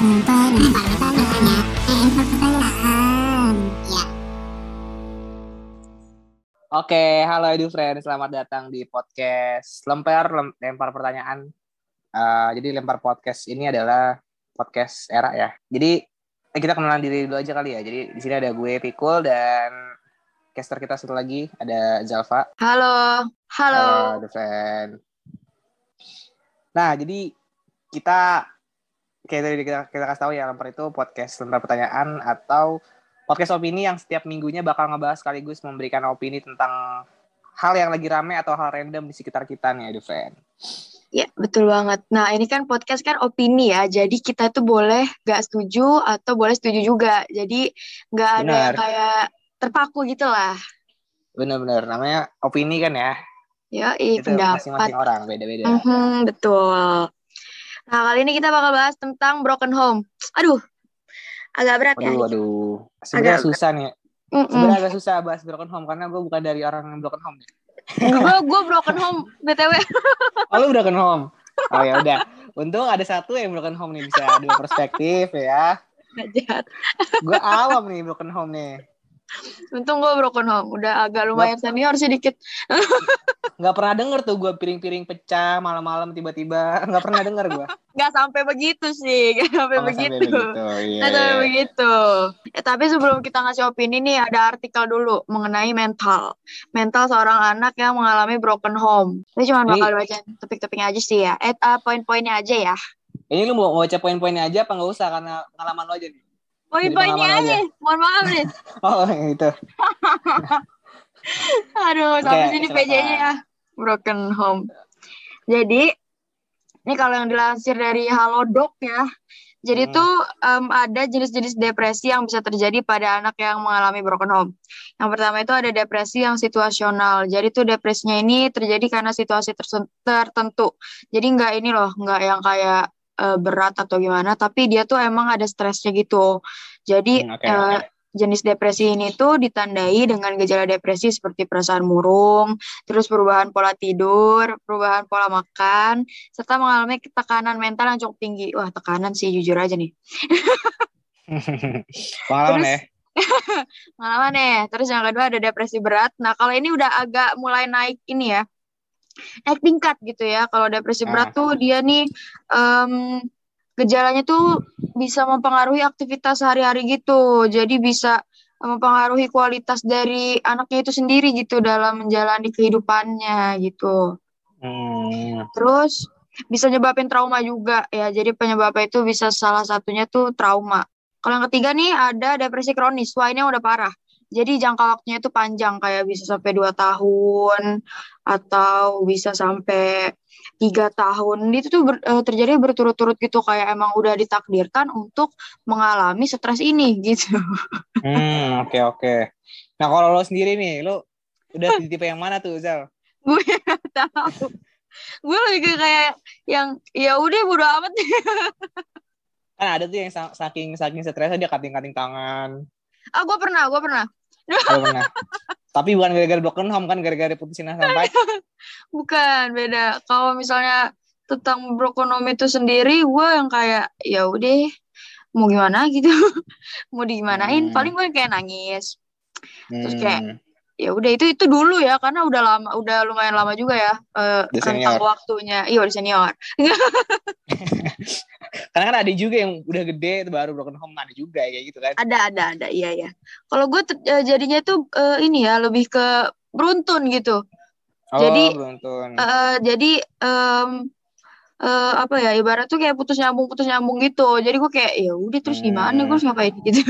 pertanyaan ya Oke, halo Edu Friend, selamat datang di podcast Lempar Lem- Lempar Pertanyaan. Eh, jadi lempar podcast ini adalah podcast era ya. Jadi eh, kita kenalan diri dulu aja kali ya. Jadi di sini ada gue Pikul dan caster kita satu lagi ada Zalfa. Halo, halo. Edu Friend. Nah, jadi kita kayak tadi kita, kita kasih tahu ya lempar itu podcast lempar pertanyaan atau podcast opini yang setiap minggunya bakal ngebahas sekaligus memberikan opini tentang hal yang lagi rame atau hal random di sekitar kita nih, Edu Friend. Ya, betul banget. Nah, ini kan podcast kan opini ya. Jadi kita tuh boleh gak setuju atau boleh setuju juga. Jadi nggak ada yang kayak terpaku gitu lah. Bener-bener, namanya opini kan ya. Ya, pendapat. masing-masing orang, beda-beda. Mhm, betul. Nah, kali ini kita bakal bahas tentang broken home. Aduh, agak berat ya. Waduh, waduh. Sebenarnya Agak- susah nih. Mm-mm. Sebenarnya agak susah bahas broken home karena gue bukan dari orang yang broken home. nih. gue gue broken home btw. Oh, lu broken home. Oh ya udah. Untung ada satu yang broken home nih bisa dua perspektif ya. Jahat. Gue awam nih broken home nih. Untung gue broken home. Udah agak lumayan senior sedikit. Nggak pernah denger tuh gue piring-piring pecah malam-malam tiba-tiba. Nggak pernah denger gue. Gak sampai begitu sih. Gak sampai Oh, nggak sampai begitu. begitu. Iya, sampai iya. begitu. Ya, tapi sebelum kita ngasih opini nih, ada artikel dulu mengenai mental. Mental seorang anak yang mengalami broken home. Ini cuma bakal baca topik-topiknya aja sih ya. Eh, ah, poin-poinnya aja ya. Ini lu mau baca poin-poinnya aja apa nggak usah karena pengalaman lo aja nih? Poin-poinnya pengalaman aja. Mohon maaf nih. Oh gitu. Aduh, Oke, sampai sini. PJ-nya ya. Broken home. Jadi, ini kalau yang dilansir dari Halodoc ya. Jadi Hmm. tuh em, ada jenis-jenis depresi yang bisa terjadi pada anak yang mengalami broken home. Yang pertama itu ada depresi yang situasional. Jadi tuh depresinya ini terjadi karena situasi tertentu. Jadi nggak ini loh, nggak yang kayak eh, berat atau gimana, tapi dia tuh emang ada stresnya gitu. Jadi Hmm, oke, eh, jenis depresi ini tuh ditandai dengan gejala depresi seperti perasaan murung, terus perubahan pola tidur, perubahan pola makan, serta mengalami tekanan mental yang cukup tinggi. Wah, tekanan sih jujur aja nih. Pengalaman Terus- ya. Pengalaman nih. Terus yang kedua ada depresi berat. Nah, kalau ini udah agak mulai naik ini ya. Naik tingkat gitu ya. Kalau depresi berat tuh dia nih em, gejalanya tuh bisa mempengaruhi aktivitas sehari-hari gitu. Jadi bisa mempengaruhi kualitas dari anaknya itu sendiri gitu dalam menjalani kehidupannya gitu. Hmm. Terus bisa nyebabin trauma juga ya. Jadi penyebabnya itu bisa salah satunya tuh trauma. Kalau yang ketiga nih ada depresi kronis. Wah ini udah parah. Jadi jangka waktunya itu panjang kayak bisa sampai dua tahun atau bisa sampai tiga tahun. Itu tuh ber- eh, terjadi berturut-turut gitu kayak emang udah ditakdirkan untuk mengalami stres ini gitu. Hmm, oke oke. Nah kalau lo sendiri nih, lo udah di tipe yang mana tuh, Zal? Gue nggak tahu. Gue lebih ke kayak yang ya udah bodo amat Kan ada tuh yang sa- saking saking stresnya dia kating-kating tangan. Ah gue pernah, gue pernah. Kalau pernah. Tapi bukan gara-gara broken home kan, gara-gara putusin sampai. Bukan, beda. Kalau misalnya tentang broken home itu sendiri, gue yang kayak ya udah mau gimana gitu, mau digimanain. Hmm. Paling gue kayak nangis. Terus kayak Hmm. ya udah itu itu dulu ya, karena udah lama, udah lumayan lama juga ya eh, rentang senior. waktunya. Iya udah senior. Karena kan ada juga yang udah gede itu baru broken home ada juga kayak gitu kan. Ada ada ada, iya ya. Kalau gue eh, jadinya tuh eh, ini ya lebih ke beruntun gitu. Oh, Jadi, beruntun. Eh, jadi em, eh, apa ya ibarat tuh kayak putus nyambung putus nyambung gitu jadi gue kayak ya udah terus gimana Hmm. gue harus ngapain gitu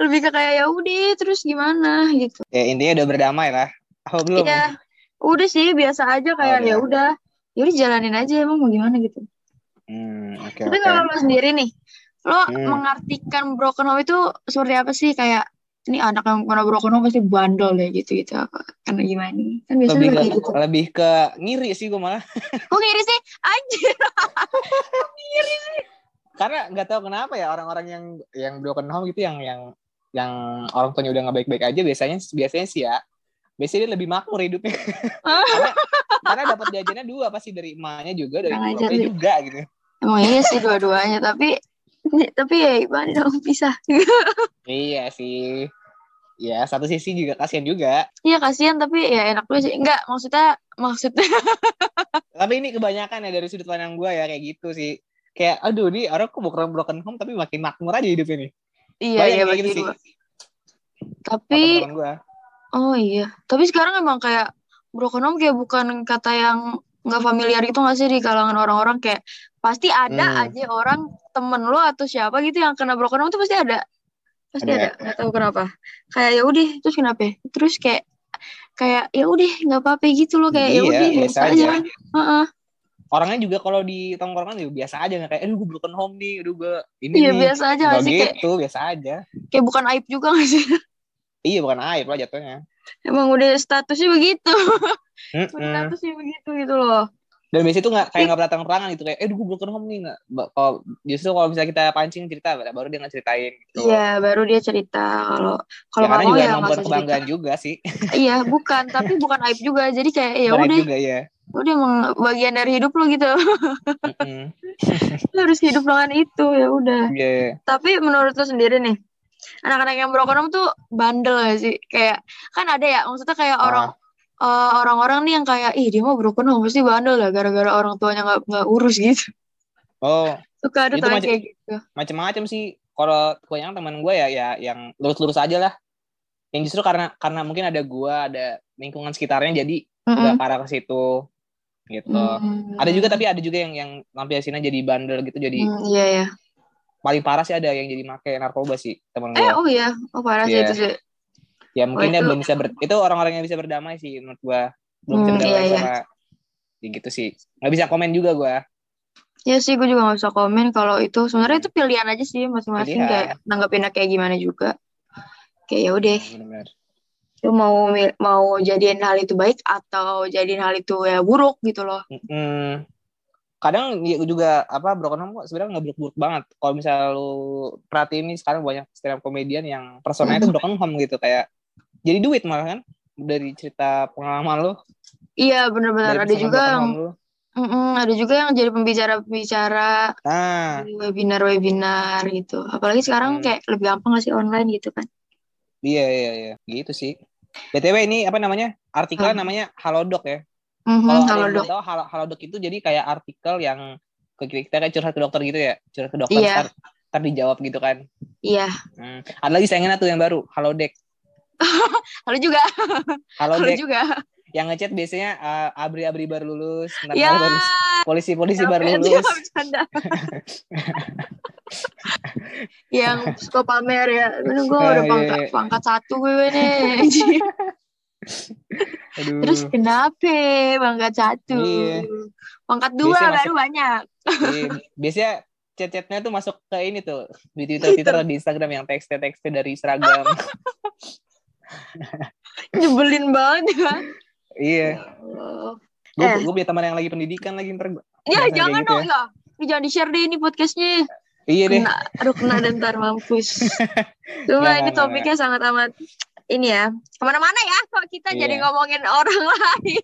lebih ke kayak ya udah terus gimana gitu ya intinya udah berdamai lah. Oh belum? Iya udah sih biasa aja kayak Oh, ya iya. udah ya udah jalanin aja emang mau gimana gitu Hmm, oke tapi oke. kalau lo sendiri nih lo Hmm. mengartikan broken home itu seperti apa sih? Kayak ini anak yang kena broken home pasti bandel ya gitu gitu apa karena gimana kan biasanya Lebih ke, gitu. lebih ke ngiri sih gue malah. kok ngiri sih? Anjir. Karena nggak tahu kenapa ya orang-orang yang yang broken home gitu yang yang yang orang tuanya udah nggak baik-baik aja biasanya biasanya sih ya biasanya dia lebih makmur hidupnya. Karena, karena dapat jajannya dua pasti dari emaknya juga dari bapaknya sih. juga gitu Emang iya sih dua-duanya, tapi tapi ya gimana dong pisah. Iya sih. Ya, satu sisi juga kasihan juga. Iya kasihan tapi ya enak juga sih. Enggak, maksudnya maksudnya Tapi ini kebanyakan ya dari sudut pandang gue ya kayak gitu sih. Kayak, aduh nih orang kok broken, broken home tapi makin makmur aja hidup ini. iya Banyak iya kayak gitu sih. gua. Tapi oh iya, tapi sekarang emang kayak broken home kayak bukan kata yang nggak familiar gitu nggak sih di kalangan orang-orang kayak pasti ada Hmm. aja orang temen lo atau siapa gitu yang kena broken home tuh pasti ada pasti Ada. ada nggak tahu kenapa kayak ya udah terus kenapa ya? terus kayak kayak ya udah nggak apa-apa gitu loh kayak ya Iya, udah biasa aja aja. kan Heeh. Orangnya juga kalau di tongkrongan juga biasa aja nggak kayak, aduh gue broken home nih, aduh gue ini iya nih. biasa aja Nggak sih kayak gitu, biasa aja. kayak bukan aib juga nggak sih Iya bukan aib lah jatuhnya. emang udah statusnya begitu udah Mm-mm. statusnya begitu gitu loh Dan biasanya tuh nggak kayak nggak pernah terang-terangan gitu kayak, eh gue broken home nih nggak. Kalau justru kalau misalnya kita pancing cerita, baru dia nggak ceritain. Gitu. Iya, baru dia cerita kalau kalau Ya, mau juga ya emang nggak buat usah cerita. juga sih. Iya, bukan, tapi bukan aib juga. Jadi kayak ya udah, juga ya. udah emang bagian dari hidup lo gitu. Lo harus hidup dengan itu ya udah. Iya. Tapi menurut lo sendiri nih, anak-anak yang broken home tuh bandel gak sih? Kayak kan ada ya, maksudnya kayak Ah. Orang eh, orang-orang nih yang kayak ih dia mau broken home pasti bandel lah gara-gara orang tuanya nggak nggak urus gitu. Oh, Suka ada macam- kayak gitu. macam-macam sih. Kalau kebanyakan teman gue ya, ya yang lurus-lurus aja lah. Yang justru karena karena mungkin ada gue, ada lingkungan sekitarnya, jadi nggak Mm-mm. parah ke situ. Gitu. Hmm. Ada juga tapi ada juga yang yang lampiasinnya jadi bandel gitu, jadi Hmm, iya ya. paling parah sih ada yang jadi make narkoba sih teman gue. Eh oh iya, oh parah sih Iya. itu sih. Ya mungkin oh, dia itu- belum bisa ber, itu orang-orang yang bisa berdamai sih menurut gue. Belum bisa Hmm, berdamai iya, iya. sama ya gitu sih. Nggak bisa komen juga gue. Ya sih, gue juga gak bisa komen kalau itu sebenarnya itu pilihan aja sih masing-masing kayak nanggepinnya kayak gimana juga. Kayak ya udah, Benar. lu mau mau jadiin hal itu baik atau jadiin hal itu ya buruk gitu loh. Mm, kadang ya juga apa broken home kok sebenarnya nggak buruk-buruk banget. Kalau misalnya lu perhatiin nih sekarang banyak stand up comedian yang personanya itu broken home gitu kayak jadi duit malah kan dari cerita pengalaman lu. Iya benar-benar ada juga yang lu. mm-mm, ada juga yang jadi pembicara-pembicara Nah, di webinar-webinar gitu. Apalagi sekarang Hmm. kayak lebih gampang ngasih online gitu kan. iya iya iya, gitu sih. BTW ini apa namanya? Artikelnya Hmm. namanya Halodoc ya. Mhm, Kalau belum tahu Halo- Halodoc itu jadi kayak artikel yang ke kita kayak curhat ke dokter gitu ya. Curhat ke dokter Iya. ntar, dijawab gitu kan. Iya. Hmm. Ada lagi sayangannya tuh yang baru, Halodeck. Lalu juga, lalu Halodeck juga. yang ngechat biasanya uh, abri-abri baru lulus, Ya. baru polisi-polisi baru lulus. yang suka pamer ya. Gue Ah, udah iya, pangkat, iya. pangkat satu gue nih. Aduh. Terus kenapa pangkat satu? Iya. Pangkat dua Biasanya baru banyak. Iya, biasanya chat-chatnya tuh masuk ke ini tuh di Twitter, Twitter di Instagram yang teksnya-teksnya dari seragam. Nyebelin banget ya. iya. Allah. Gue Eh. gue punya teman yang lagi pendidikan lagi ntar Ya jangan gitu dong ya. Ini jangan di-share deh ini podcastnya. Iya deh. Kena, aduh kena dan ntar mampus. Cuma ini nggak, topiknya sangat amat ini ya. Ke mana-mana ya kok kita Iya. jadi ngomongin orang lain.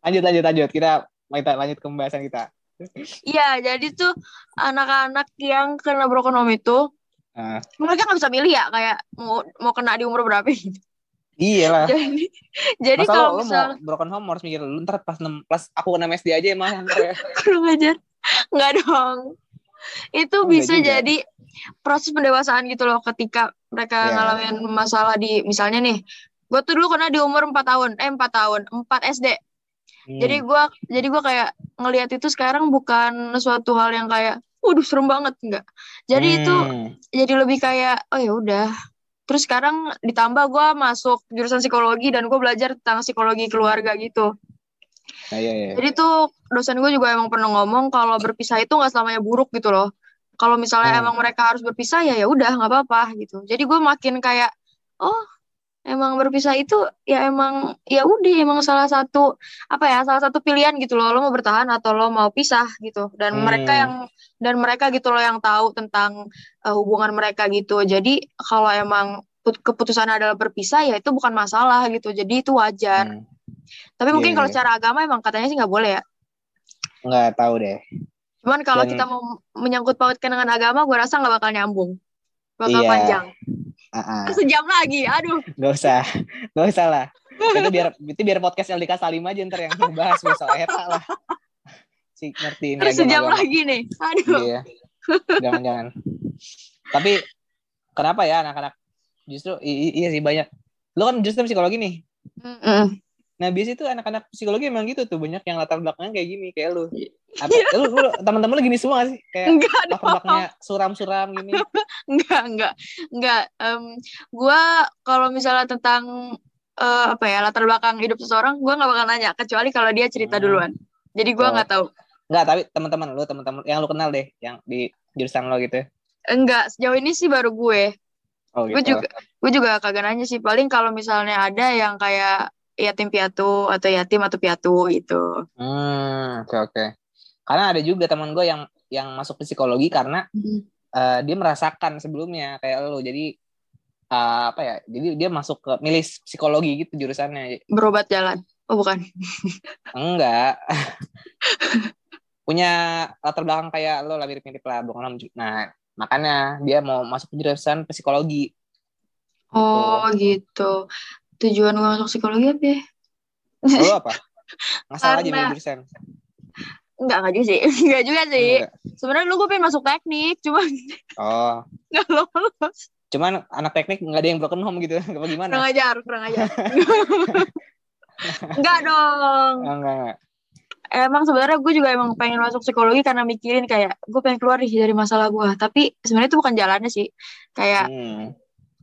Lanjut lanjut lanjut. Kita kita lanjut ke pembahasan kita. Iya, jadi tuh anak-anak yang kena broken home itu Nah, mereka nggak bisa milih ya kayak mau mau kena di umur berapa gitu. Iya lah. jadi jadi Masa kalau lo, misal mau broken home harus mikir lu ntar pas 6 pas aku kena SD aja emang ntar ya. kurang ajar nggak dong itu Enggak bisa juga. jadi proses pendewasaan gitu loh ketika mereka Ya. ngalamin masalah di misalnya nih gue tuh dulu kena di umur 4 tahun eh 4 tahun 4 SD Hmm. jadi gua jadi gua kayak ngelihat itu sekarang bukan suatu hal yang kayak waduh serem banget enggak jadi itu Hmm. jadi lebih kayak oh ya udah terus sekarang ditambah gua masuk jurusan psikologi dan gua belajar tentang psikologi keluarga gitu Nah, iya, iya. jadi tuh dosen gue juga emang pernah ngomong kalau berpisah itu nggak selamanya buruk gitu loh kalau misalnya Hmm. emang mereka harus berpisah ya ya udah nggak apa-apa gitu jadi gue makin kayak oh emang berpisah itu ya emang ya udah emang salah satu apa ya salah satu pilihan gitu loh lo mau bertahan atau lo mau pisah gitu dan Hmm. mereka yang dan mereka gitu loh yang tahu tentang uh, hubungan mereka gitu jadi kalau emang put- keputusan adalah berpisah ya itu bukan masalah gitu jadi itu wajar Hmm. tapi mungkin Iya, kalau iya. secara agama emang katanya sih nggak boleh ya Nggak tahu deh. Cuman kalau Dan- kita mau menyangkut pautkan dengan agama, gue rasa nggak bakal nyambung. Bakal Iya. panjang. Ah. Sejam lagi, aduh. Gak usah, gak usah lah. Itu biar itu biar podcast LDK Salim aja ntar yang bahas besok eta lah. Si ngerti ini Terus sejam agama-agama. lagi nih. Aduh. Iya. Jangan-jangan. Tapi kenapa ya anak-anak justru i- iya sih banyak. Lu kan justru psikologi nih. Mm-mm. Nah, biasanya tuh anak-anak psikologi emang gitu tuh banyak yang latar belakangnya kayak gini kayak lu. Apa Iya. lu, lu teman-teman lu gini semua gak sih? Kayak Enggak belakangnya suram-suram gini. Enggak, enggak. Enggak. Em, gua kalau misalnya tentang eh, apa ya latar belakang hidup seseorang, gua nggak bakal nanya kecuali kalau dia cerita Hmm. duluan. Jadi gua Oh. nggak tahu. Enggak, tapi teman-teman lu, teman-teman yang lu kenal deh, yang di jurusan lo gitu. Enggak, sejauh ini sih baru gue. Oh, Gue gitu. juga gue juga kagak nanya sih. Paling kalau misalnya ada yang kayak yatim piatu atau yatim atau piatu gitu. Hmm, oke oke. Karena ada juga teman gue yang yang masuk psikologi karena eh, dia merasakan sebelumnya kayak lo. Jadi eh, apa ya? Jadi dia masuk ke milih psikologi gitu jurusannya. Berobat jalan. Oh bukan. Enggak. Punya latar belakang kayak lo lah mirip-mirip lah bukan Nah, makanya dia mau masuk ke jurusan psikologi. Oh gitu. Tujuan gue masuk psikologi apa ya? Lo apa? Masalah aja Karena- milih jurusan. Enggak, enggak juga sih. Enggak juga sih. Enggak. Sebenarnya dulu gue pengen masuk teknik, cuma Oh, enggak lolos. cuman anak teknik nggak ada yang broken home gitu. Apa Kurang gimana? ajar, kurang ajar. enggak dong. Oh, enggak, enggak. Emang sebenarnya gue juga emang pengen masuk psikologi karena mikirin kayak gue pengen keluar dari masalah gue. Tapi sebenarnya itu bukan jalannya sih. Kayak Hmm.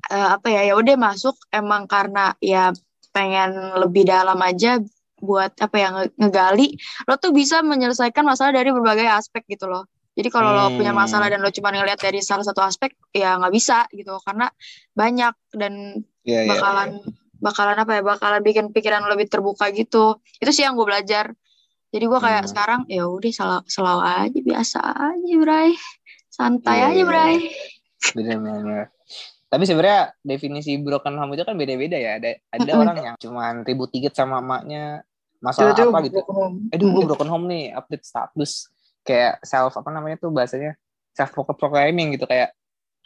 eh, apa ya? Ya udah masuk emang karena ya pengen lebih dalam aja buat apa ya nge- ngegali lo tuh bisa menyelesaikan masalah dari berbagai aspek gitu loh. Jadi kalau lo punya Hmm. masalah dan lo cuma ngelihat dari salah satu aspek ya nggak bisa gitu karena banyak dan Iya, iya. bakalan bakalan apa ya bakalan bikin pikiran lo lebih terbuka gitu itu sih yang gue belajar jadi gue kayak Hmm. sekarang ya udah selalu, selalu aja biasa aja Bray santai Iya, aja iya, Bray Bener-bener. Tapi sebenarnya definisi broken home itu kan beda-beda ya. Ada ada orang yang cuman ribut dikit sama emaknya, masalah Tiba-tiba apa gitu. home. Aduh, gue broken home nih, update status. Kayak self apa namanya tuh bahasanya? Self proclaiming gitu. Kayak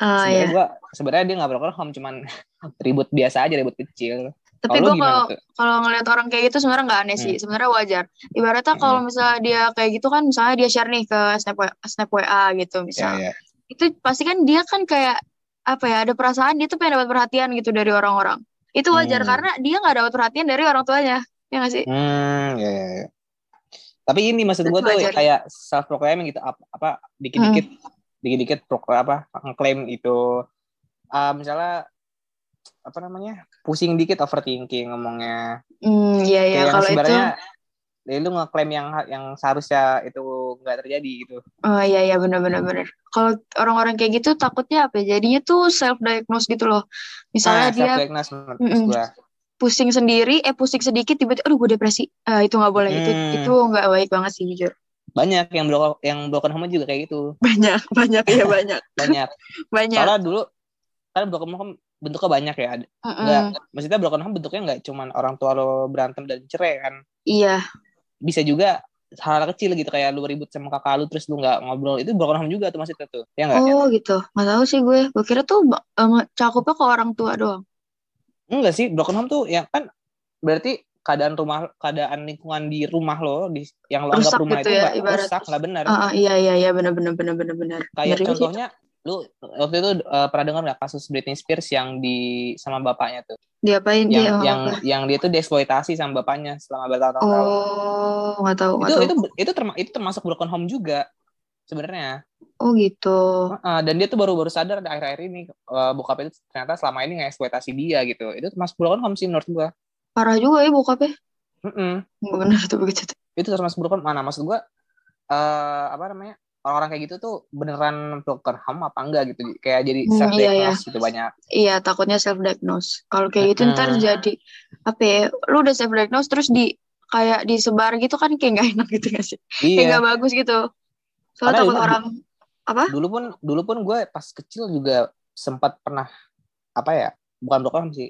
Ah, sebenarnya ya. gua sebenarnya dia nggak broken home cuman ribut biasa aja ribut kecil. tapi gue kalau kalau ngeliat orang kayak gitu sebenarnya nggak aneh sih. Sebenarnya wajar. Ibaratnya kalau misalnya dia kayak gitu kan misalnya dia share nih ke snap WA, snap WA gitu Ya, misalnya ya. itu pasti kan dia kan kayak apa ya ada perasaan dia tuh pengen dapat perhatian gitu dari orang-orang itu wajar Hmm. karena dia nggak dapat perhatian dari orang tuanya ya nggak sih Hmm, ya, ya, ya. Tapi ini maksud gue tuh wajar. kayak self proclaiming gitu apa, apa dikit-dikit dikit-dikit pro, apa ngeklaim itu ah, misalnya apa namanya pusing dikit overthinking ngomongnya Hmm, iya iya kalau itu sebenarnya ya lu ngeklaim yang yang seharusnya itu nggak terjadi gitu. oh iya iya benar benar benar. Kalau orang-orang kayak gitu takutnya apa ya? Jadinya tuh self diagnose gitu loh. Misalnya nah, dia Mm-mm. gua. pusing sendiri, eh pusing sedikit tiba-tiba aduh gue depresi. Ah, itu nggak boleh. Itu Hmm. itu nggak baik banget sih jujur. Banyak yang broken yang broken home juga kayak gitu. Banyak, banyak ya banyak. Banyak. Banyak. Soalnya dulu kan broken home bentuknya banyak ya. Ada- Mm-mm. Nggak, maksudnya broken home bentuknya nggak cuman orang tua lo berantem dan cerai kan. Iya, Bisa juga hal kecil gitu kayak lu ribut sama kakak lu terus lu nggak ngobrol itu broken home juga tuh maksudnya tuh. Ya nggak? Oh gitu. Nggak tahu sih gue. Gue kira tuh em, cakupnya ke orang tua doang. Enggak sih, broken home tuh yang kan berarti keadaan rumah keadaan lingkungan di rumah lo di yang lo anggap rumah gitu itu ya, nggak ibarat. rusak nggak benar Ah, ah, iya iya iya benar benar benar benar benar. kayak Benar juga sih. Lu waktu itu eh, pernah dengar nggak kasus Britney Spears yang di sama bapaknya tuh Diapain yang dia? yang yang dia tuh dieksploitasi sama bapaknya selama bertahun-tahun Oh, nggak tahu itu tahu. itu itu terma- itu termasuk broken home juga sebenarnya Oh gitu. Heeh, dan dia tuh baru-baru sadar di akhir-akhir ini eh, bokap itu ternyata selama ini ngeksploitasi dia gitu itu termasuk broken home sih menurut gua Parah juga ya bokapnya. Mm-mm. Nggak benar tuh begitu. itu termasuk broken mana maksud gua eh apa namanya orang-orang kayak gitu tuh beneran broken home apa enggak gitu kayak jadi Hmm, self iya, diagnose gitu banyak Iya, takutnya self diagnose. Kalau kayak gitu ntar Mm-mm. jadi apa ya? Lu udah self diagnose terus di kayak disebar gitu kan kayak nggak enak gitu gak sih? Kayak iya nggak bagus gitu. Soalnya takut dulu- orang apa? dulu pun dulu pun gue pas kecil juga sempat pernah apa ya bukan broken home sih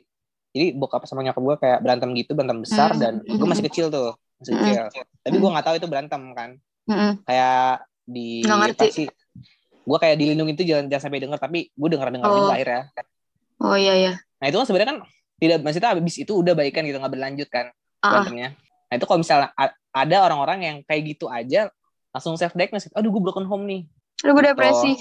jadi bokap sama nyokap gue kayak berantem gitu berantem besar Hmm, dan gue hmm. masih kecil tuh masih Hmm. kecil tapi gue nggak tahu itu berantem kan Mm-mm. kayak di Nggak ngerti. apa sih gue kayak dilindungi itu jangan jangan sampai denger tapi gue denger denger Oh. juga akhirnya Oh iya iya. nah itu kan sebenarnya kan tidak maksudnya habis itu udah baikan gitu nggak berlanjut kan ah. berantemnya nah itu kalau misalnya ada orang-orang yang kayak gitu aja langsung self diagnose aduh gue broken home nih Aduh, gue depresi.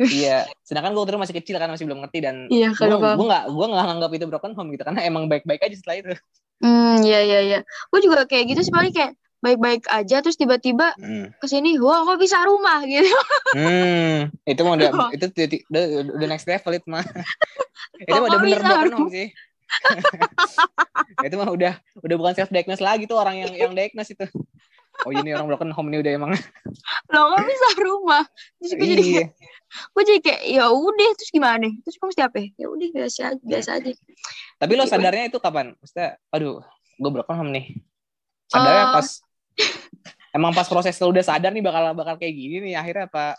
iya sedangkan gue waktu itu masih kecil kan masih belum ngerti dan Iya, gue nggak gue nggak nganggap itu broken home gitu karena emang baik-baik aja setelah itu Hmm, iya iya iya. Gue juga kayak gitu sih paling kayak baik-baik aja terus tiba-tiba hmm. ke sini, wah kok bisa rumah gitu. Hmm, itu mah udah itu udah, next level itu mah. itu mah udah bener home sih. itu mah udah udah bukan self diagnose lagi tuh orang yang yang diagnose itu. Oh ini orang broken home ini udah emang. Loh kok bisa rumah? Terus gue jadi iya. gue jadi kayak ya udah terus gimana nih? Terus gue mesti apa? ya? Ya udah biasa aja, biasa aja. Tapi lo sadarnya itu kapan? Maksudnya, aduh, gue broken home nih. Sadarnya Eh. pas emang pas proses lo udah sadar nih bakal bakal kayak gini nih akhirnya apa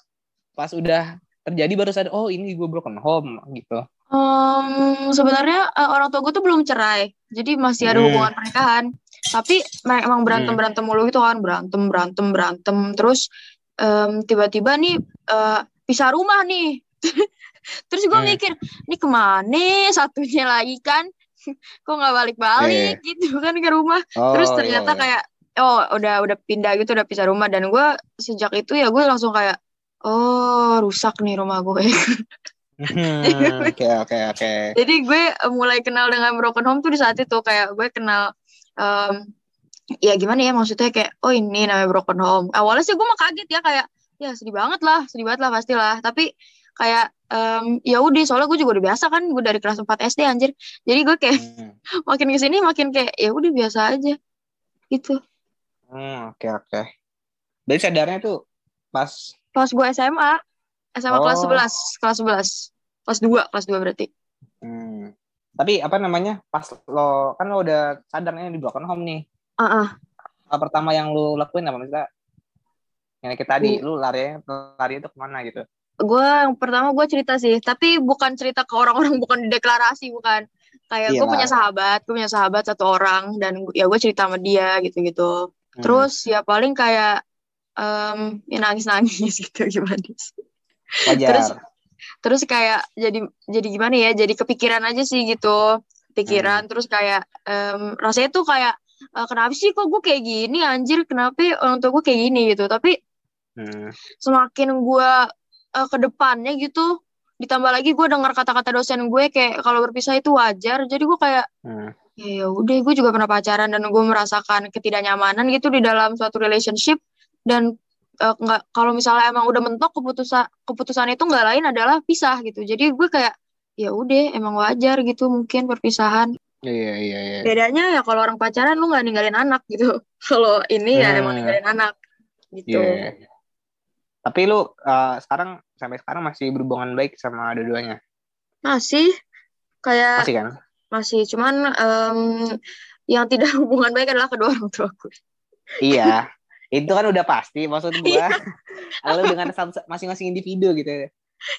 pas udah terjadi baru sadar oh ini gue broken home gitu. Em, sebenarnya eh, orang tua gue tuh belum cerai, jadi masih ada Hmm. hubungan pernikahan. Tapi emang berantem berantem mulu gitu kan, berantem berantem berantem. Terus em, tiba-tiba nih eh, pisah rumah nih. Terus gue Hmm. mikir, ini ke mana satunya lagi kan? Kok nggak balik-balik gitu kan ke rumah? Oh, Terus iya, ternyata iya. kayak oh udah udah pindah gitu, udah pisah rumah dan gue sejak itu ya gue langsung kayak oh rusak nih rumah gue. Hmm, Oke oke oke. Jadi gue eh, mulai kenal dengan broken home tuh di saat itu kayak gue kenal em, ya gimana ya maksudnya kayak oh ini namanya broken home. Awalnya sih gue mah kaget ya kayak ya sedih banget lah, sedih banget lah pastilah. Tapi kayak em, ya udah soalnya gue juga udah biasa kan gue dari kelas 4 SD anjir. Jadi gue kayak Hmm. makin ke sini makin kayak ya udah biasa aja gitu. Hmm, oke oke. Jadi sadarnya tuh pas Pas gue SMA, SMA kelas Oh. 11, kelas 11. Kelas 2, kelas 2 berarti. hmm. Tapi apa namanya? Pas lo kan lo udah sadarnya di broken home nih. Heeh. Hal pertama yang lo lakuin apa maksudnya? Yang kita tadi, Hmm. lu lari lari itu ke mana gitu? gue yang pertama gue cerita sih tapi bukan cerita ke orang-orang bukan deklarasi bukan kayak gue punya sahabat gue punya sahabat satu orang dan ya gue cerita sama dia gitu-gitu Hmm. terus ya paling kayak em ya nangis-nangis gitu gimana sih wajar. terus terus kayak jadi jadi gimana ya jadi kepikiran aja sih gitu pikiran terus kayak em, rasanya tuh kayak eh, kenapa sih kok gue kayak gini anjir kenapa orang tua gue kayak gini gitu tapi Hmm. semakin gue ke depannya gitu ditambah lagi gue dengar kata-kata dosen gue kayak kalau berpisah itu wajar jadi gue kayak Hmm. Ya ya udah gue juga pernah pacaran dan gue merasakan ketidaknyamanan gitu di dalam suatu relationship dan eh, nggak kalau misalnya emang udah mentok keputusan keputusan itu nggak lain adalah pisah gitu jadi gue kayak ya udah emang wajar gitu mungkin perpisahan Iya iya iya. bedanya ya kalau orang pacaran lu nggak ninggalin anak gitu kalau ini ya emang Hmm. ninggalin anak gitu Iya. Tapi lu uh, sekarang sampai sekarang masih berhubungan baik sama dua-duanya. masih kayak Masih kan? Masih cuman em, yang tidak hubungan baik adalah kedua orang tua gue iya. Itu kan udah pasti maksud Iya. gua. Lu dengan masing-masing individu gitu. ya.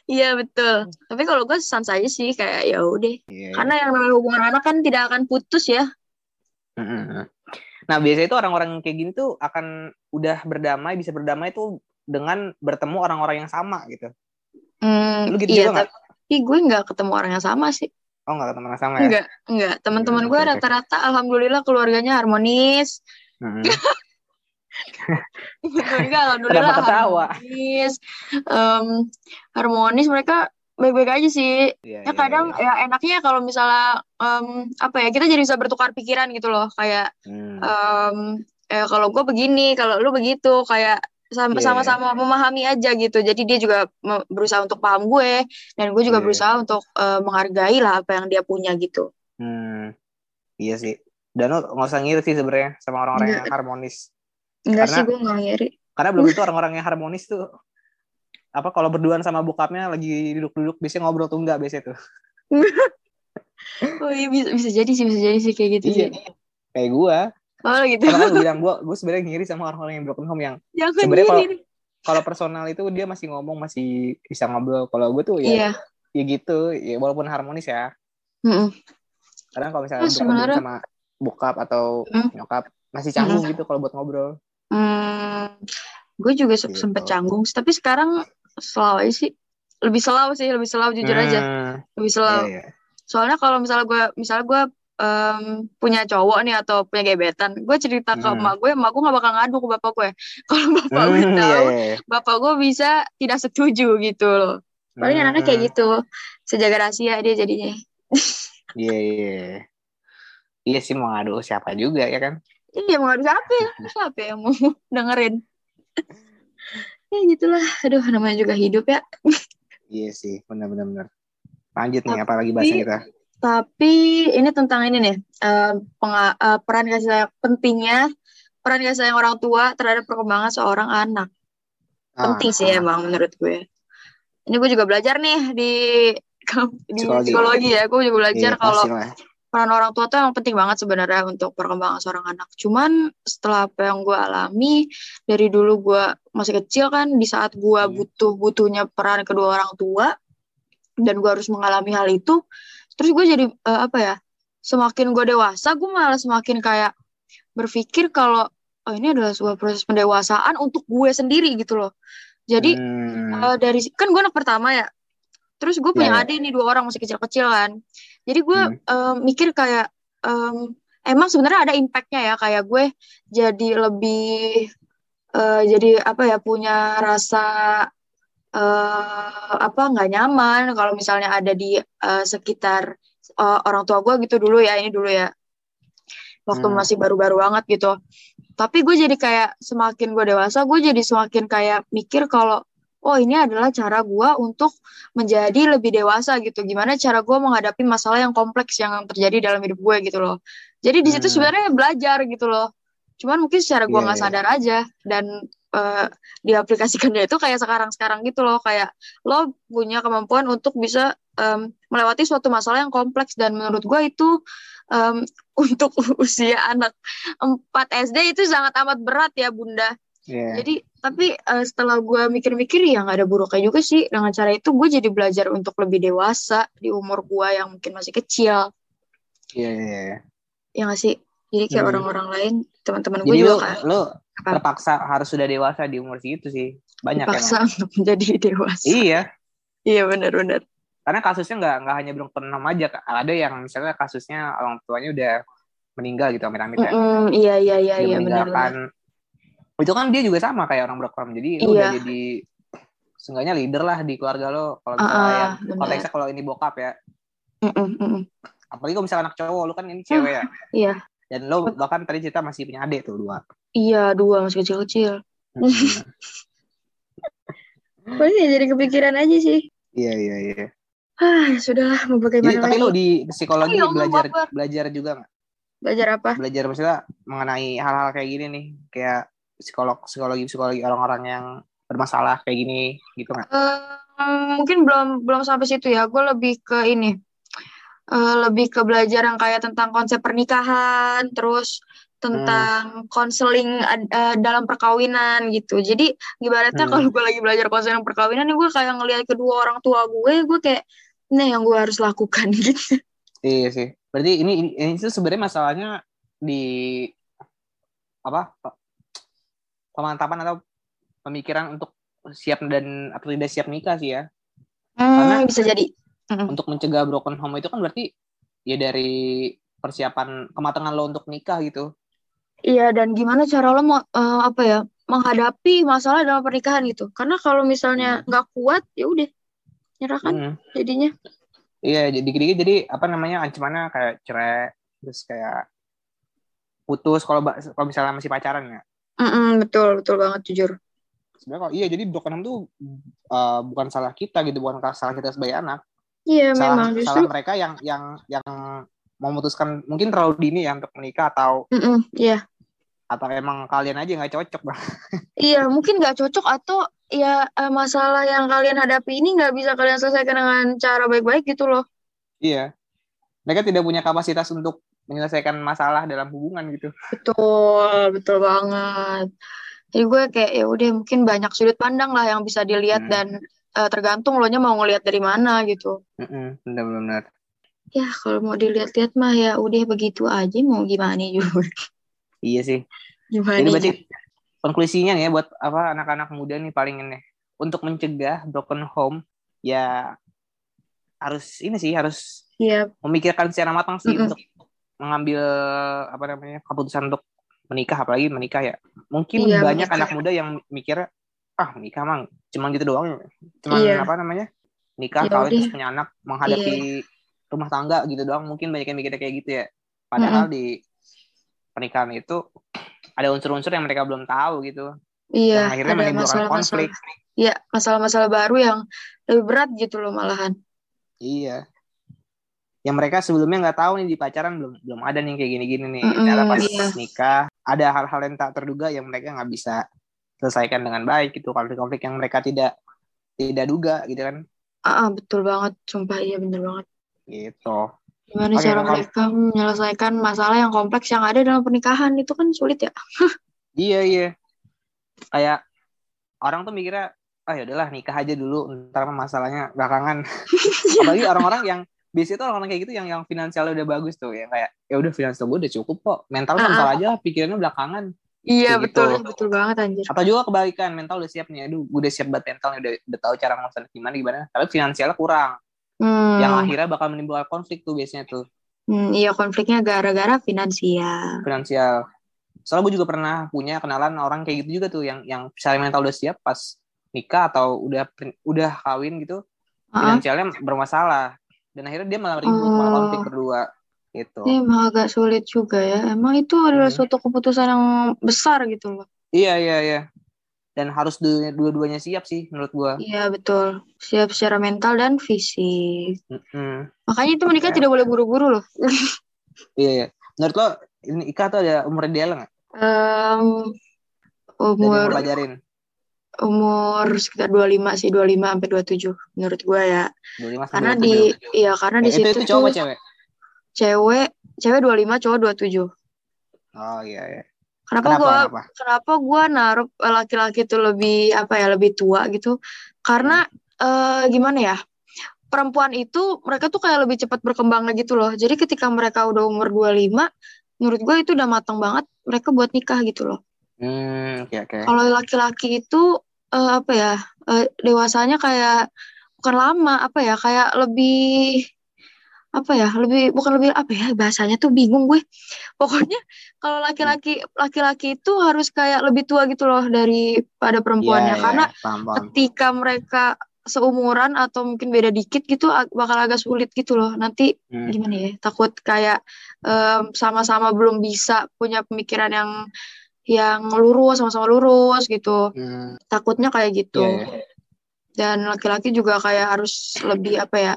iya betul tapi kalau gue sans aja sih kayak ya udah Iya. karena yang namanya hubungan anak kan tidak akan putus ya. Nah, biasanya itu orang-orang kayak gini tuh akan udah berdamai, bisa berdamai tuh dengan bertemu orang-orang yang sama gitu. Hmm, Lu gitu iya juga tapi gue nggak ketemu orang yang sama sih Oh, nggak ketemu orang sama ya? enggak enggak teman-teman Iya, gue rata-rata alhamdulillah keluarganya harmonis. Teman juga alhamdulillah harmonis. Em, harmonis mereka baik-baik aja sih. Iya, ya iya, kadang iya. ya enaknya kalau misalnya em, apa ya kita jadi bisa bertukar pikiran gitu loh. Kayak Hmm. em, eh kalau gue begini kalau lu begitu. Kayak sama- Iya, sama-sama memahami aja gitu jadi dia juga berusaha untuk paham gue dan gue juga Iya. berusaha untuk eh, menghargai lah apa yang dia punya gitu Hmm. Iya sih. Dan lu nggak usah ngiri sih sebenarnya sama orang-orang yang harmonis. enggak Karena- sih gue nggak ngiri Karena belum tentu orang-orang yang harmonis tuh apa kalau berduaan sama bokapnya lagi duduk-duduk biasanya ngobrol tuh enggak biasanya tuh. oh iya bisa, bisa jadi sih bisa jadi sih kayak gitu Iya. sih Kayak gua. Oh gitu Karena kan gue bilang gua gue sebenarnya ngiri sama orang-orang yang broken home yang sebenarnya kalau- kalau personal itu dia masih ngomong masih bisa ngobrol. Kalau gue tuh ya iya ya gitu, ya walaupun harmonis ya. Mm-mm. Kadang kalau misalnya Oh, sebenarnya- sama bokap atau Hmm. nyokap masih canggung gitu kalau buat ngobrol. Hmm, gue juga Gitu. sempet canggung tapi sekarang selalu aja sih lebih selalu sih lebih selalu jujur aja Hmm, lebih iya, selalu iya. soalnya kalau misalnya gue misalnya gue em, punya cowok nih atau punya gebetan gue cerita ke Hmm. emak gue emak gue gak bakal ngadu ke bapak gue kalau bapak gue Hmm, iya, tahu iya. bapak gue bisa tidak setuju gitu loh paling anaknya kayak Hmm, gitu sejaga rahasia dia jadinya Iya, iya. Iya sih mau ngadu siapa juga ya kan? iya mau ngadu siapa ya siapa yang mau dengerin ya gitulah aduh namanya juga hidup ya Iya sih, benar-benar benar. Lanjut nih, apalagi bahasa kita? Tapi ini tentang ini nih, penga- eh, peran kasih sayang pentingnya peran kasih sayang orang tua terhadap perkembangan seorang anak. Ah, Penting sih ah. emang menurut gue. Ini gue juga belajar nih di di Psikologi. psikologi, ya. Gue juga belajar Iya, kalau peran orang tua tuh emang penting banget sebenarnya untuk perkembangan seorang anak. Cuman setelah apa yang gue alami dari dulu gue masih kecil kan, di saat gue Hmm. butuh butuhnya peran kedua orang tua dan gue harus mengalami hal itu, terus gue jadi eh, apa ya? Semakin gue dewasa, gue malah semakin kayak berpikir kalau oh ini adalah sebuah proses pendewasaan untuk gue sendiri gitu loh. Jadi Hmm, Eh, dari kan gue anak pertama ya terus gue punya Ya, ya. adik nih dua orang masih kecil-kecil kan jadi gue Hmm. em, mikir kayak em, emang sebenarnya ada impactnya ya kayak gue jadi lebih eh, jadi apa ya punya rasa eh, apa nggak nyaman kalau misalnya ada di eh, sekitar eh, orang tua gue gitu dulu ya ini dulu ya waktu Hmm. masih baru-baru banget gitu tapi gue jadi kayak semakin gue dewasa gue jadi semakin kayak mikir kalau oh ini adalah cara gue untuk menjadi lebih dewasa gitu gimana cara gue menghadapi masalah yang kompleks yang terjadi dalam hidup gue gitu loh jadi di situ Hmm. sebenarnya belajar gitu loh cuman mungkin secara gue Iya, nggak iya. sadar aja dan eh, diaplikasikannya itu kayak sekarang-sekarang gitu loh kayak lo punya kemampuan untuk bisa em, melewati suatu masalah yang kompleks dan menurut gue itu em, untuk usia anak 4 SD itu sangat amat berat ya bunda Iya. jadi tapi eh, setelah gue mikir-mikir ya nggak ada buruknya juga sih dengan cara itu gue jadi belajar untuk lebih dewasa di umur gue yang mungkin masih kecil Iya, iya, iya. ya nggak sih jadi kayak Hmm. orang-orang lain teman-teman gue juga lu, kan lu Apa? terpaksa harus sudah dewasa di umur segitu sih. Banyak emang. untuk menjadi dewasa Iya, iya benar-benar karena kasusnya nggak nggak hanya belum pernah aja. Ada yang misalnya kasusnya orang tuanya udah meninggal gitu, amit-amit ya. Mm-mm, iya iya iya Dia iya meninggalkan. Itu kan dia juga sama kayak orang broken. Jadi lu udah Iya. jadi seenggaknya leader lah di keluarga lo. Kalau Ah, misalnya ah, yang benar. konteksnya kalau ini bokap ya. Mm-mm, mm-mm. Apalagi kalau misalnya anak cowok, lu kan ini cewek ya. iya Dan lo bahkan tadi cerita masih punya adik tuh dua. iya dua masih kecil-kecil Mm-mm. Pokoknya jadi kepikiran aja sih Iya iya iya. ah sudahlah mau Jadi bagaimana tapi lagi lu di psikologi Oh, ya belajar belajar juga nggak? belajar apa Belajar maksudnya mengenai hal-hal kayak gini nih, kayak psikolog psikologi psikologi orang-orang yang bermasalah kayak gini gitu nggak? Eh, mungkin belum belum sampai situ ya. Gue lebih ke ini, Eh, lebih ke belajar yang kayak tentang konsep pernikahan, terus tentang konseling ad- eh, dalam perkawinan gitu. Jadi ibaratnya Hmm. kalau gue lagi belajar konseling perkawinan, nih gue kayak ngelihat kedua orang tua gue, gue kayak, nah yang gue harus lakukan gitu. Iya sih. Berarti ini ini, ini tuh sebenarnya masalahnya di apa pe- pemantapan atau pemikiran untuk siap dan atau tidak siap nikah sih ya. Karena- Hmm, bisa jadi. Untuk mencegah broken home itu kan berarti ya dari persiapan kematangan lo untuk nikah gitu. Iya, dan gimana cara lo mau eh, apa ya menghadapi masalah dalam pernikahan gitu? Karena kalau misalnya nggak kuat, ya udah nyerahkan Hmm. jadinya. Iya, jadi dikit-dikit jadi apa namanya ancamannya kayak cerai, terus kayak putus kalau kalau misalnya masih pacaran ya. Mm-mm, betul, betul banget jujur. Sebenarnya kalau iya jadi broken home tuh uh, bukan salah kita gitu, bukan salah kita sebagai anak. Iya, salah memang justru. salah mereka yang yang yang memutuskan mungkin terlalu dini ya untuk menikah atau Mm-mm, iya, atau emang kalian aja nggak cocok bang. iya mungkin nggak cocok atau ya eh, masalah yang kalian hadapi ini nggak bisa kalian selesaikan dengan cara baik-baik gitu loh. iya. Mereka tidak punya kapasitas untuk menyelesaikan masalah dalam hubungan gitu. Betul, betul banget. Jadi gue kayak ya udah mungkin banyak sudut pandang lah yang bisa dilihat Hmm. dan eh, tergantung lo nya mau ngelihat dari mana gitu. Mm-mm, Benar-benar. Ya kalau mau dilihat-lihat mah ya udah begitu aja mau gimana juga. Iya sih. Gimana Jadi berarti juga. konklusinya ya buat apa anak-anak muda nih paling ini untuk mencegah broken home ya harus ini sih harus Iya, memikirkan secara matang sih Mm-mm. untuk mengambil apa namanya keputusan untuk menikah apalagi menikah ya mungkin Iya, banyak menikah. anak muda yang mikir ah menikah mang. Cuman gitu doang. Cuman Iya. apa namanya? Nikah Ya kawin terus punya anak menghadapi rumah tangga gitu doang. Mungkin banyak yang mikirnya kayak gitu ya. Padahal di pernikahan itu ada unsur-unsur yang mereka belum tahu gitu. Iya, yang akhirnya ada menimbulkan konflik. Iya, masalah-masalah baru yang lebih berat gitu loh malahan. iya. Yang mereka sebelumnya nggak tahu nih di pacaran belum belum ada nih kayak gini-gini nih. Mm-mm, ternyata pas iya. nikah ada hal-hal yang tak terduga yang mereka nggak bisa selesaikan dengan baik gitu konflik-konflik yang mereka tidak tidak duga gitu kan. Ah, ah, betul banget, sumpah iya bener banget. gitu. Gimana Oke, cara mereka menyelesaikan masalah yang kompleks yang ada dalam pernikahan itu kan sulit ya. iya iya. Kayak orang tuh mikirnya ah ya udahlah nikah aja dulu ntar masalahnya belakangan. Apalagi orang-orang yang biasanya tuh orang-orang kayak gitu yang yang finansialnya udah bagus tuh yang kayak ya udah finansial gue udah cukup kok mental Ah, mental aja pikirannya belakangan Iya Kayak betul, gitu. betul banget anjir. atau juga kebalikan mental udah siap nih. Aduh gue udah siap buat mental nih, udah udah tahu cara ngelaksanain gimana gimana tapi finansialnya kurang. Hmm, yang akhirnya bakal menimbulkan konflik tuh biasanya tuh. Hmm, iya konfliknya gara-gara finansial. finansial. Soalnya gue juga pernah punya kenalan orang kayak gitu juga tuh yang yang secara mental udah siap pas nikah atau udah udah kawin gitu finansialnya bermasalah. Dan akhirnya dia malah ribut malah Oh. konflik berdua gitu ini emang agak sulit juga ya. Emang itu adalah Hmm. suatu keputusan yang besar gitu loh. iya iya iya dan harus dua- dua-duanya siap sih menurut gua Iya betul. Siap secara mental dan fisik. Mm-mm. Makanya itu menikah Oke. tidak boleh buru-buru loh. iya iya menurut lo ini nikah tuh ada umur ideal nggak yang umur pelajarin umur sekitar 25 sih 25 sampai 27 menurut gua ya. 25 sampai Karena 27. di iya karena di Eh, itu situ itu cowok cewek cewek cewek 25 cowok 27. oh iya iya Kenapa kenapa gua kenapa gua naruh eh, laki-laki itu lebih apa ya lebih tua gitu? Karena eh, gimana ya? Perempuan itu mereka tuh kayak lebih cepat berkembang gitu loh. Jadi ketika mereka udah umur 25, menurut gua itu udah matang banget mereka buat nikah gitu loh. hmm oke oke Kalau laki-laki itu eh, apa ya? eh, dewasanya kayak bukan lama, apa ya? Kayak lebih apa ya? Lebih bukan lebih apa ya? Bahasanya tuh bingung gue. Pokoknya kalau laki-laki laki-laki itu harus kayak lebih tua gitu loh daripada perempuannya Iya, iya, karena paham, paham. ketika mereka seumuran atau mungkin beda dikit gitu bakal agak sulit gitu loh. Nanti Hmm. gimana ya? Takut kayak em, sama-sama belum bisa punya pemikiran yang yang lurus sama-sama lurus gitu. Hmm, Takutnya kayak gitu. iya, iya. Dan laki-laki juga kayak harus lebih apa ya?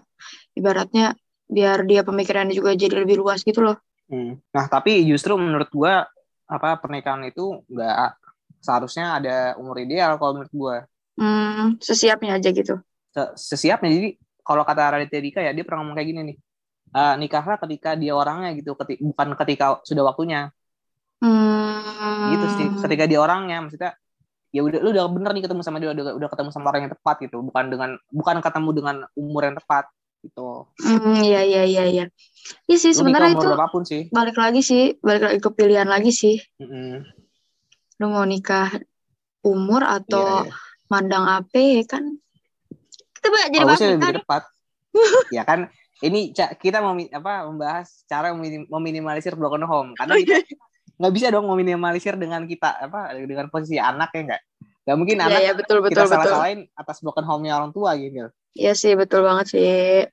Ibaratnya biar dia pemikirannya juga jadi lebih luas gitu loh. Hmm. Nah, tapi justru menurut gua apa pernikahan itu nggak seharusnya ada umur ideal kalau menurut gua. Hmm, sesiapnya aja gitu. Se- Sesiapnya jadi kalau kata Raditya Dika ya dia pernah ngomong kayak gini nih. "Eh, nikahlah ketika dia orangnya gitu, keti- bukan ketika sudah waktunya. Hmm. Gitu sih. Ketika dia orangnya maksudnya ya udah lu udah bener nih ketemu sama dia udah, udah ketemu sama orang yang tepat gitu, bukan dengan bukan ketemu dengan umur yang tepat gitu. Hmm, iya iya iya iya. Iya sih sebenarnya itu berapapun sih. balik lagi sih, balik lagi ke pilihan lagi sih. Mm-mm. Lu mau nikah umur atau iya. mandang AP ya kan? Kita ba- jadi bahas lebih tepat. ya kan ini kita mau apa membahas cara meminim- meminimalisir broken home karena Oh, kita iya. nggak bisa dong meminimalisir dengan kita apa dengan posisi anak ya enggak nggak mungkin Iya anak iya betul kita betul salah betul. salahin atas broken home-nya orang tua gitu Iya sih betul banget sih.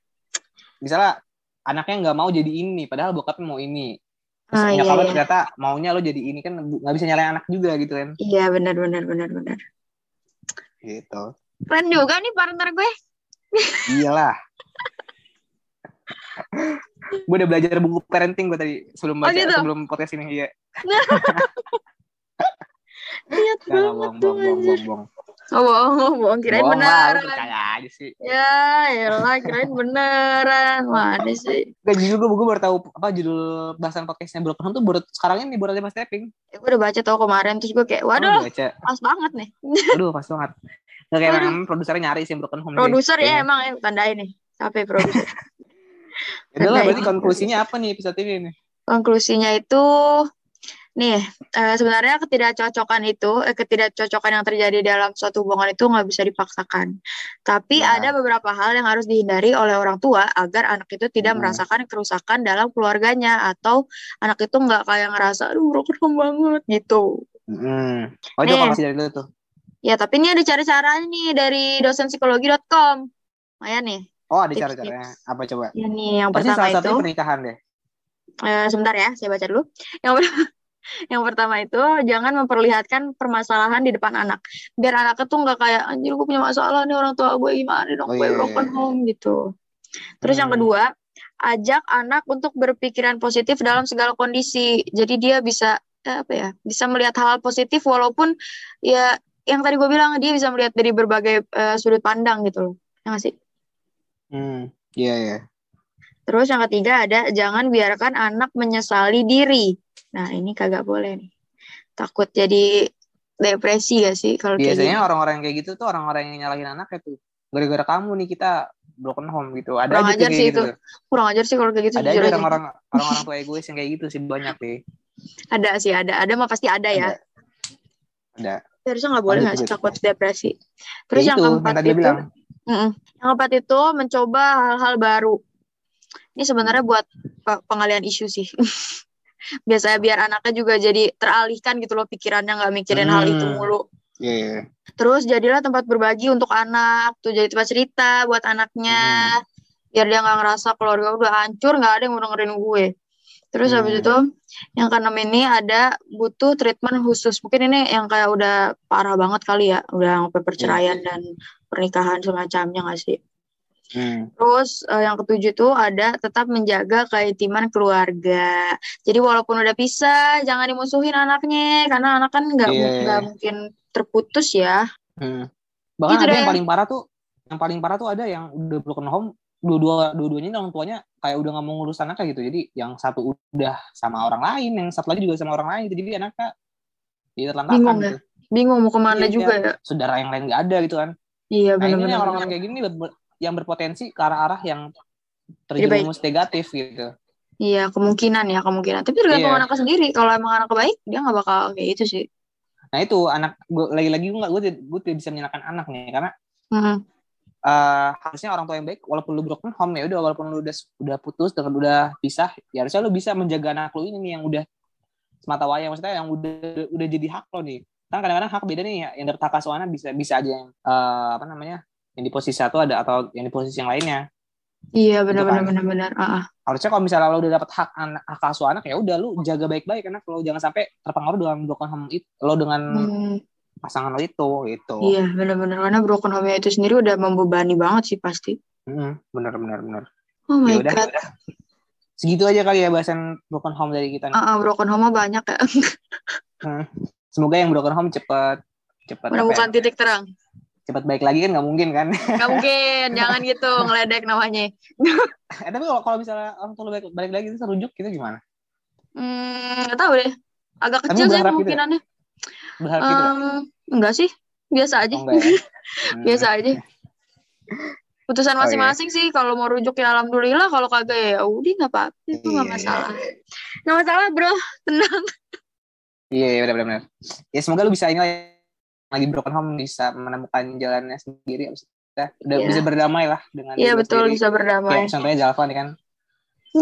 misalnya anaknya nggak mau jadi ini padahal bokapnya mau ini terus Ah, iya, iya. ternyata maunya lo jadi ini kan nggak bisa nyalain anak juga gitu kan Iya benar benar benar benar. gitu Keren juga nih partner gue. iyalah gue udah belajar buku parenting gue tadi sebelum Oh, baca gitu? sebelum podcast ini iya nggak, banget bohong, tuh bohong. Oh bohong, oh, bohong kirain Bohong lah, beneran. percaya aja sih. Ya, elah kirain beneran. Mana sih? Gak jujur gue, gue baru tahu apa judul bahasan podcastnya Broken Home tuh baru sekarang ini baru aja mas tapping. Ya, gue udah baca tau kemarin terus gue kayak, Oh, waduh, udah baca. pas banget nih. Aduh, pas banget. Gak kayak memang produsernya nyari sih Broken Home. Produser ya kayaknya. emang ya tandain nih. Sampai produser. Ya udah lah, berarti konklusinya apa nih episode ini nih? Konklusinya itu Nih, eh, sebenarnya ketidakcocokan itu, eh, ketidakcocokan yang terjadi dalam suatu hubungan itu nggak bisa dipaksakan. Tapi Ya. ada beberapa hal yang harus dihindari oleh orang tua agar anak itu tidak Hmm. merasakan kerusakan dalam keluarganya atau anak itu nggak kayak ngerasa, aduh home banget gitu. Hmm. Oh, itu masih dari lu tuh. Ya, tapi ini ada cara-caranya nih dari dosenpsikologi.com. Lumayan nih. Oh, ada cara-caranya. Apa coba? Ya nih, yang Pasti pertama salah itu, pernikahan deh. eh, sebentar ya, saya baca dulu. Yang per- yang pertama itu jangan memperlihatkan permasalahan di depan anak. Biar anaknya tuh nggak kayak anjir gue punya masalah nih orang tua gue gimana dong Oh, gue iya, iya, broken iya. home gitu. Terus yang Hmm. kedua, ajak anak untuk berpikiran positif dalam segala kondisi. Jadi dia bisa eh, apa ya? Bisa melihat hal positif walaupun ya yang tadi gue bilang dia bisa melihat dari berbagai eh, sudut pandang gitu loh. Ya nggak sih? Hmm. Iya, iya. Terus yang ketiga ada jangan biarkan anak menyesali diri. Nah, ini kagak boleh nih. Takut jadi depresi gak sih kalau kayak Biasanya orang-orang yang kayak gitu tuh orang-orang yang nyalahin anaknya tuh. Gara-gara kamu nih kita broken home gitu. Ada Kurang aja ajar kayak sih gitu. itu. Kurang ajar sih kalau kayak gitu Ada aja orang-orang orang-orang tua egois yang kayak gitu sih banyak deh. Ada sih, ada. Ada mah pasti ada ya. Ada. Harusnya nggak boleh nggak sih takut depresi. Terus Ya yang itu, keempat yang itu, bilang. Yang keempat itu mencoba hal-hal baru. Ini sebenarnya buat pe- pengalian isu sih. Biasanya biar anaknya juga jadi teralihkan gitu loh pikirannya nggak mikirin hal itu Hmm. mulu. Iya, iya. Terus jadilah tempat berbagi untuk anak, tuh jadi tempat cerita buat anaknya. Hmm. Biar dia nggak ngerasa keluarga udah hancur, nggak ada yang mau dengerin gue. Terus habis Hmm. itu yang keenam ini ada butuh treatment khusus. Mungkin ini yang kayak udah parah banget kali ya, udah sampai perceraian dan pernikahan semacamnya nggak sih? Hmm. Terus eh, yang ketujuh tuh ada tetap menjaga keintiman keluarga. Jadi walaupun udah pisah, jangan dimusuhin anaknya karena anak kan nggak Iya, mu- nggak iya. mungkin terputus ya. Hmm. Bahkan Gitu ada deh. yang paling parah tuh, yang paling parah tuh ada yang udah broken home, dua-dua dua-duanya orang tuanya kayak udah nggak mau ngurus anaknya gitu. Jadi yang satu udah sama orang lain, yang satu lagi juga sama orang lain. gitu. Jadi anaknya ya terlantarkan Bingung gitu. Bingung mau ke mana Iya, juga ya. Saudara yang lain nggak ada gitu kan. Iya Nah ini benar-benar. yang orang-orang kayak gini yang berpotensi ke arah-arah yang Jadi baik. terjerumus negatif gitu. Iya kemungkinan ya kemungkinan. Tapi tergantung Iya. anaknya sendiri. Kalau emang anaknya baik, dia nggak bakal kayak itu sih. Nah itu anak gue lagi-lagi gue gue gue tidak bisa menyalahkan anak nih karena Mhm. eh, harusnya orang tua yang baik walaupun lu broken home ya udah walaupun lu udah udah putus dengan udah pisah ya harusnya lu bisa menjaga anak lu ini nih yang udah semata wayang maksudnya yang udah udah jadi hak lo nih kan kadang-kadang hak beda nih ya yang dari hak asuhannya bisa bisa aja yang eh, apa namanya yang di posisi satu ada atau yang di posisi yang lainnya Iya benar-benar kan. benar-benar. Ah, ah. harusnya kalau misalnya lo udah dapat hak anak hak asuh anak ya udah lu jaga baik-baik anak lo jangan sampai terpengaruh dengan broken home itu lo dengan Hmm, pasangan lo itu gitu iya benar-benar karena broken home itu sendiri udah membebani banget sih pasti. Mm, bener bener bener Oh my ya udah god. segitu aja kali ya bahasan broken home dari kita nih. Ah, ah, broken home banyak ya. semoga yang broken home cepet cepet apa ya, Menemukan titik terang. Cepet baik lagi kan nggak mungkin kan Gak mungkin, jangan gitu ngeledek namanya. eh, tapi kalau kalau misalnya orang tua balik, balik lagi itu rujuk gitu gimana Hmm, nggak tahu deh. Agak Tapi kecil sih berharap gitu ya? kemungkinannya. berharap gitu nggak? Em, enggak sih, biasa aja. oh, ya Hmm. biasa aja. Putusan Oh, iya. masing-masing sih. Kalau mau rujuk ya alhamdulillah. Kalau kagak ya udah nggak apa-apa. Itu nggak Iya, masalah. Nggak masalah bro. Tenang. iya iya benar benar ya semoga lu bisa ini lah, lagi broken home bisa menemukan jalannya sendiri abis itu udah, Iya. bisa berdamai lah dengan Iya betul sendiri. bisa berdamai. Kayak contohnya Zalfa nih kan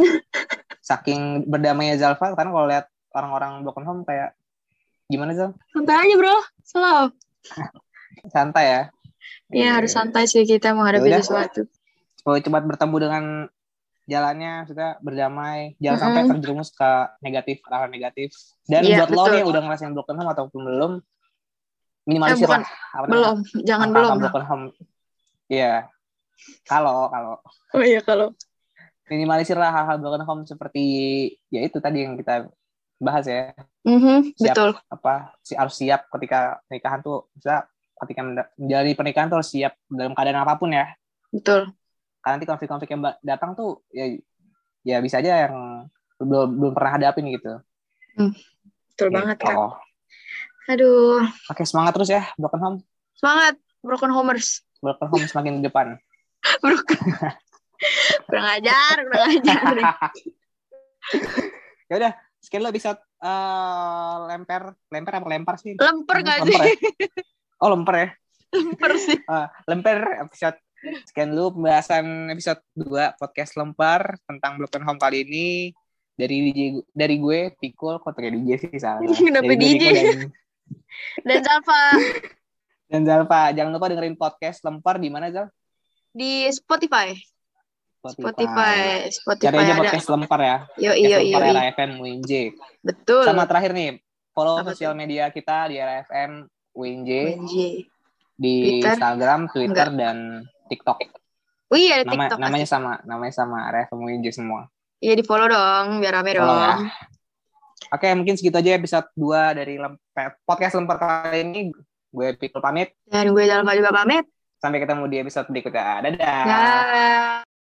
saking berdamainya Zalfa kan kalau lihat orang-orang broken home kayak gimana Zal Santai aja bro. Slow. santai ya Iya harus santai sih kita menghadapi Yaudah. sesuatu. Supaya cepat bertemu dengan jalannya, sudah berdamai, jangan sampai Mm-mm. terjerumus ke negatif, arah negatif. Dan Iya, buat lo betul. nih yang udah ngerasain broken home ataupun belum, minimalisir Eh, bukan. lah. apa Belum. Jangan namanya, belum. angka broken home. Iya. Kalau kalau Oh iya kalau. minimalisir lah hal-hal broken home seperti ya itu tadi yang kita bahas ya. Mhm, Siap. betul. Apa si harus siap ketika pernikahan tuh bisa ketika menjalani pernikahan tuh harus siap dalam keadaan apa pun ya. Betul. karena nanti konflik-konflik yang datang tuh ya ya bisa aja yang belum belum pernah hadapin gitu. Betul banget Gitu. kak. Aduh. Oke semangat terus ya broken home, Semangat. Broken homers. broken home semakin di depan. Broken. kurang ajar, kurang ajar. ya udah sekian lo episode eh lemper, lemper apa lempar sih? Lemper gak sih? Ya? Oh, lemper ya. Lemper sih. Eh, lemper episode sekian dulu pembahasan episode 2 podcast lempar tentang Broken Home kali ini dari DJ dari gue Pikul kok pakai DJ sih salah. Kenapa Dari gue, DJ? Piko dan, Dan Zalfa dan Zalfa jangan lupa dengerin podcast lempar di mana Zal? di Spotify. Spotify. Spotify Cari aja ada. podcast lempar ya. Yo Podcast iyo. lempar. RFM WinJ. Betul. Sama terakhir nih, follow Apa sosial media kita di RFM WinJ WNJ. di Twitter? Instagram, Twitter dan TikTok. Oh iya ada Nama, TikTok. namanya asik. sama, namanya sama RFM WinJ semua. Iya di follow dong biar rame Follow ya. Oke, mungkin segitu aja episode 2 dari lem- podcast lempar kali ini. Gue Pikul pamit. Dan gue Zalfa juga pamit. Sampai ketemu di episode berikutnya. Dadah. Dah.